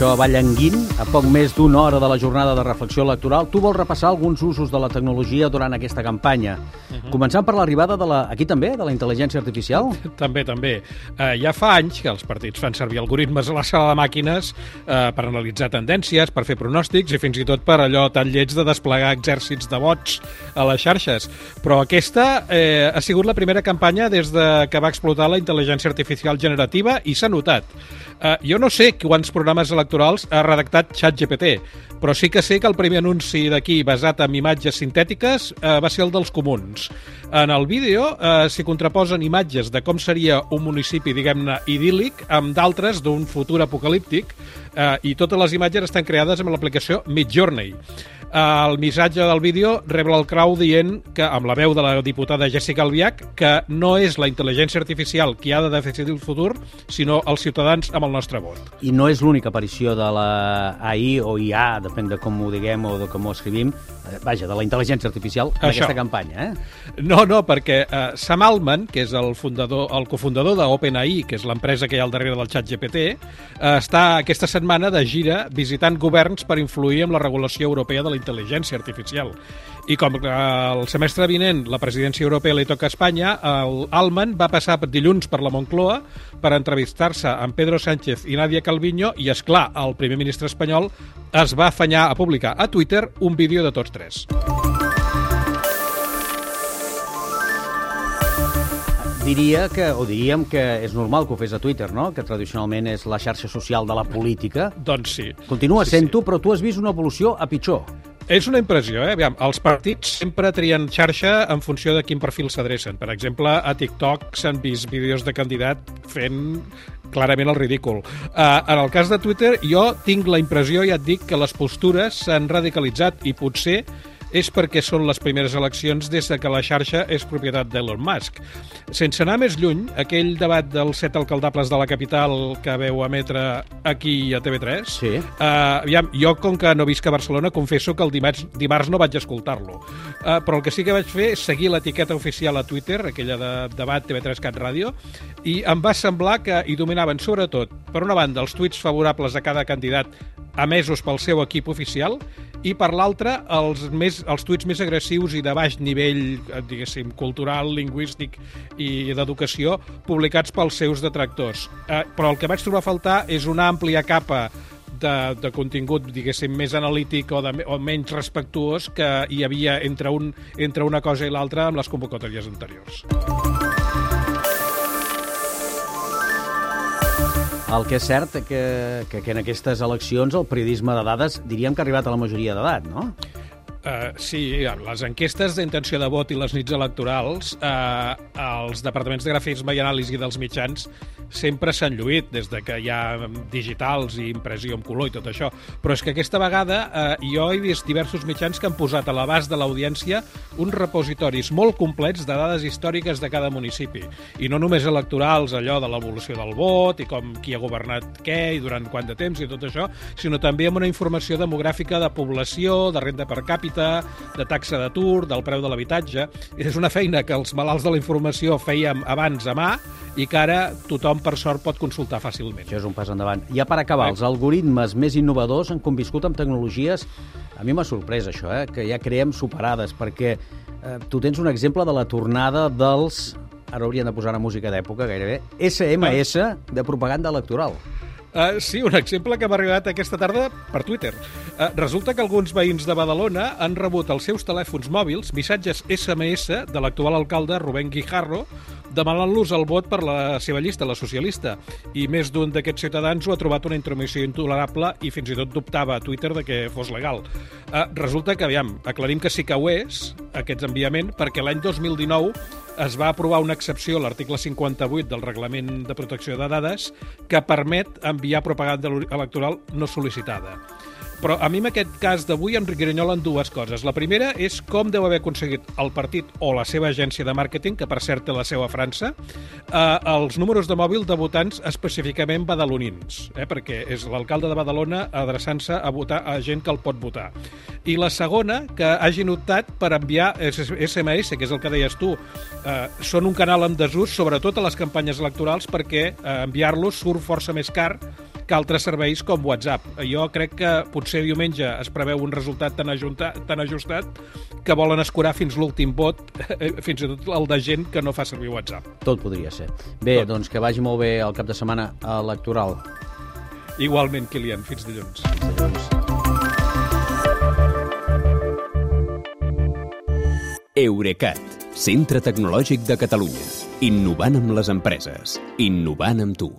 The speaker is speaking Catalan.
Això va llanguint a poc més d'una hora de la jornada de reflexió electoral. Tu vols repassar alguns usos de la tecnologia durant aquesta campanya. Uh -huh. Començant per l'arribada de la... Aquí també, de la intel·ligència artificial? També, també. Uh, ja fa anys que els partits fan servir algoritmes a la sala de màquines uh, per analitzar tendències, per fer pronòstics i fins i tot per allò tan lleig de desplegar exèrcits de bots a les xarxes. Però aquesta eh, ha sigut la primera campanya des de que va explotar la intel·ligència artificial generativa i s'ha notat. Uh, jo no sé quants programes electorals ha redactat ChatGPT, però sí que sé que el primer anunci d'aquí basat en imatges sintètiques uh, va ser el dels comuns. En el vídeo uh, s'hi contraposen imatges de com seria un municipi, diguem-ne, idíl·lic, amb d'altres d'un futur apocalíptic, uh, i totes les imatges estan creades amb l'aplicació Midjourney. El missatge del vídeo rebla el crau dient que, amb la veu de la diputada Jessica Albiach, que no és la intel·ligència artificial qui ha de decidir el futur, sinó els ciutadans amb el nostre vot. I no és l'única aparició de la AI o IA, depèn de com ho diguem o de com ho escrivim, eh, vaja, de la intel·ligència artificial en Això. aquesta campanya, eh? No, no, perquè uh, Sam Altman, que és el, fundador, el cofundador d'OpenAI, que és l'empresa que hi ha al darrere del xat GPT, uh, està aquesta setmana de gira visitant governs per influir en la regulació europea de la intel·ligència artificial. I com que el semestre vinent la presidència europea li toca a Espanya, el Altman va passar dilluns per la Moncloa per entrevistar-se amb Pedro Sánchez i Nadia Calviño i, és clar, el primer ministre espanyol es va afanyar a publicar a Twitter un vídeo de tots tres. Diria que, o diríem que és normal que ho fes a Twitter, no? Que tradicionalment és la xarxa social de la política. Doncs sí. Continua Sí, sent-ho, sí. però tu has vist una evolució a pitjor. És una impressió, eh? Aviam, els partits sempre trien xarxa en funció de quin perfil s'adrecen. Per exemple, a TikTok s'han vist vídeos de candidat fent clarament el ridícul. Uh, en el cas de Twitter, jo tinc la impressió, ja et dic, que les postures s'han radicalitzat i potser és perquè són les primeres eleccions des de que la xarxa és propietat d'Elon Musk. Sense anar més lluny, aquell debat dels set alcaldables de la capital que veu emetre aquí a TV3, Sí. Uh, aviam, jo, com que no visc a Barcelona, confesso que el dimarts, dimarts no vaig escoltar-lo. Uh, però el que sí que vaig fer és seguir l'etiqueta oficial a Twitter, aquella de debat TV3 Cat Ràdio, i em va semblar que hi dominaven sobretot, per una banda, els tuits favorables a cada candidat emesos pel seu equip oficial i per l'altra els, més, els tuits més agressius i de baix nivell eh, diguéssim, cultural, lingüístic i d'educació publicats pels seus detractors. Eh, però el que vaig trobar a faltar és una àmplia capa de, de contingut, diguéssim, més analític o, de, o menys respectuós que hi havia entre, un, entre una cosa i l'altra amb les convocatòries anteriors. El que és cert que, que, que en aquestes eleccions el periodisme de dades diríem que ha arribat a la majoria d'edat, no? Uh, sí, les enquestes d'intenció de vot i les nits electorals, uh, els departaments de grafisme i anàlisi dels mitjans sempre s'han lluït des de que hi ha digitals i impressió en color i tot això. Però és que aquesta vegada uh, jo he vist diversos mitjans que han posat a l'abast de l'audiència uns repositoris molt complets de dades històriques de cada municipi. I no només electorals, allò de l'evolució del vot i com qui ha governat què i durant quant de temps i tot això, sinó també amb una informació demogràfica de població, de renda per càpita, de taxa d'atur, del preu de l'habitatge. És una feina que els malalts de la informació fèiem abans a mà i que ara tothom, per sort, pot consultar fàcilment. Això és un pas endavant. Ja per acabar, els algoritmes més innovadors han conviscut amb tecnologies... A mi m'ha sorprès això, eh? que ja creem superades, perquè eh, tu tens un exemple de la tornada dels... Ara haurien de posar una música d'època, gairebé. SMS de propaganda electoral. Uh, sí, un exemple que m'ha arribat aquesta tarda per Twitter. Uh, resulta que alguns veïns de Badalona han rebut als seus telèfons mòbils missatges SMS de l'actual alcalde Rubén Guijarro demanant-los el vot per la seva llista, la socialista. I més d'un d'aquests ciutadans ho ha trobat una intromissió intolerable i fins i tot dubtava a Twitter de que fos legal. Uh, resulta que, aviam, aclarim que sí que ho és, aquest enviament, perquè l'any 2019 es va aprovar una excepció a l'article 58 del Reglament de Protecció de Dades que permet enviar propaganda electoral no sol·licitada. Però a mi en aquest cas d'avui em grinyolen dues coses. La primera és com deu haver aconseguit el partit o la seva agència de màrqueting, que per cert té la seu a França, eh, els números de mòbil de votants específicament badalonins, eh, perquè és l'alcalde de Badalona adreçant-se a votar a gent que el pot votar. I la segona, que hagin optat per enviar SMS, que és el que deies tu, eh, són un canal en desús, sobretot a les campanyes electorals, perquè eh, enviar-los surt força més car que altres serveis com WhatsApp. Jo crec que potser diumenge es preveu un resultat tan, ajuntat, tan ajustat que volen escurar fins l'últim vot, fins i tot el de gent que no fa servir WhatsApp. Tot podria ser. Bé, Tot. doncs que vagi molt bé el cap de setmana electoral. Igualment, Kilian, fins dilluns. Dilluns. Eurecat, centre tecnològic de Catalunya. Innovant amb les empreses. Innovant amb tu.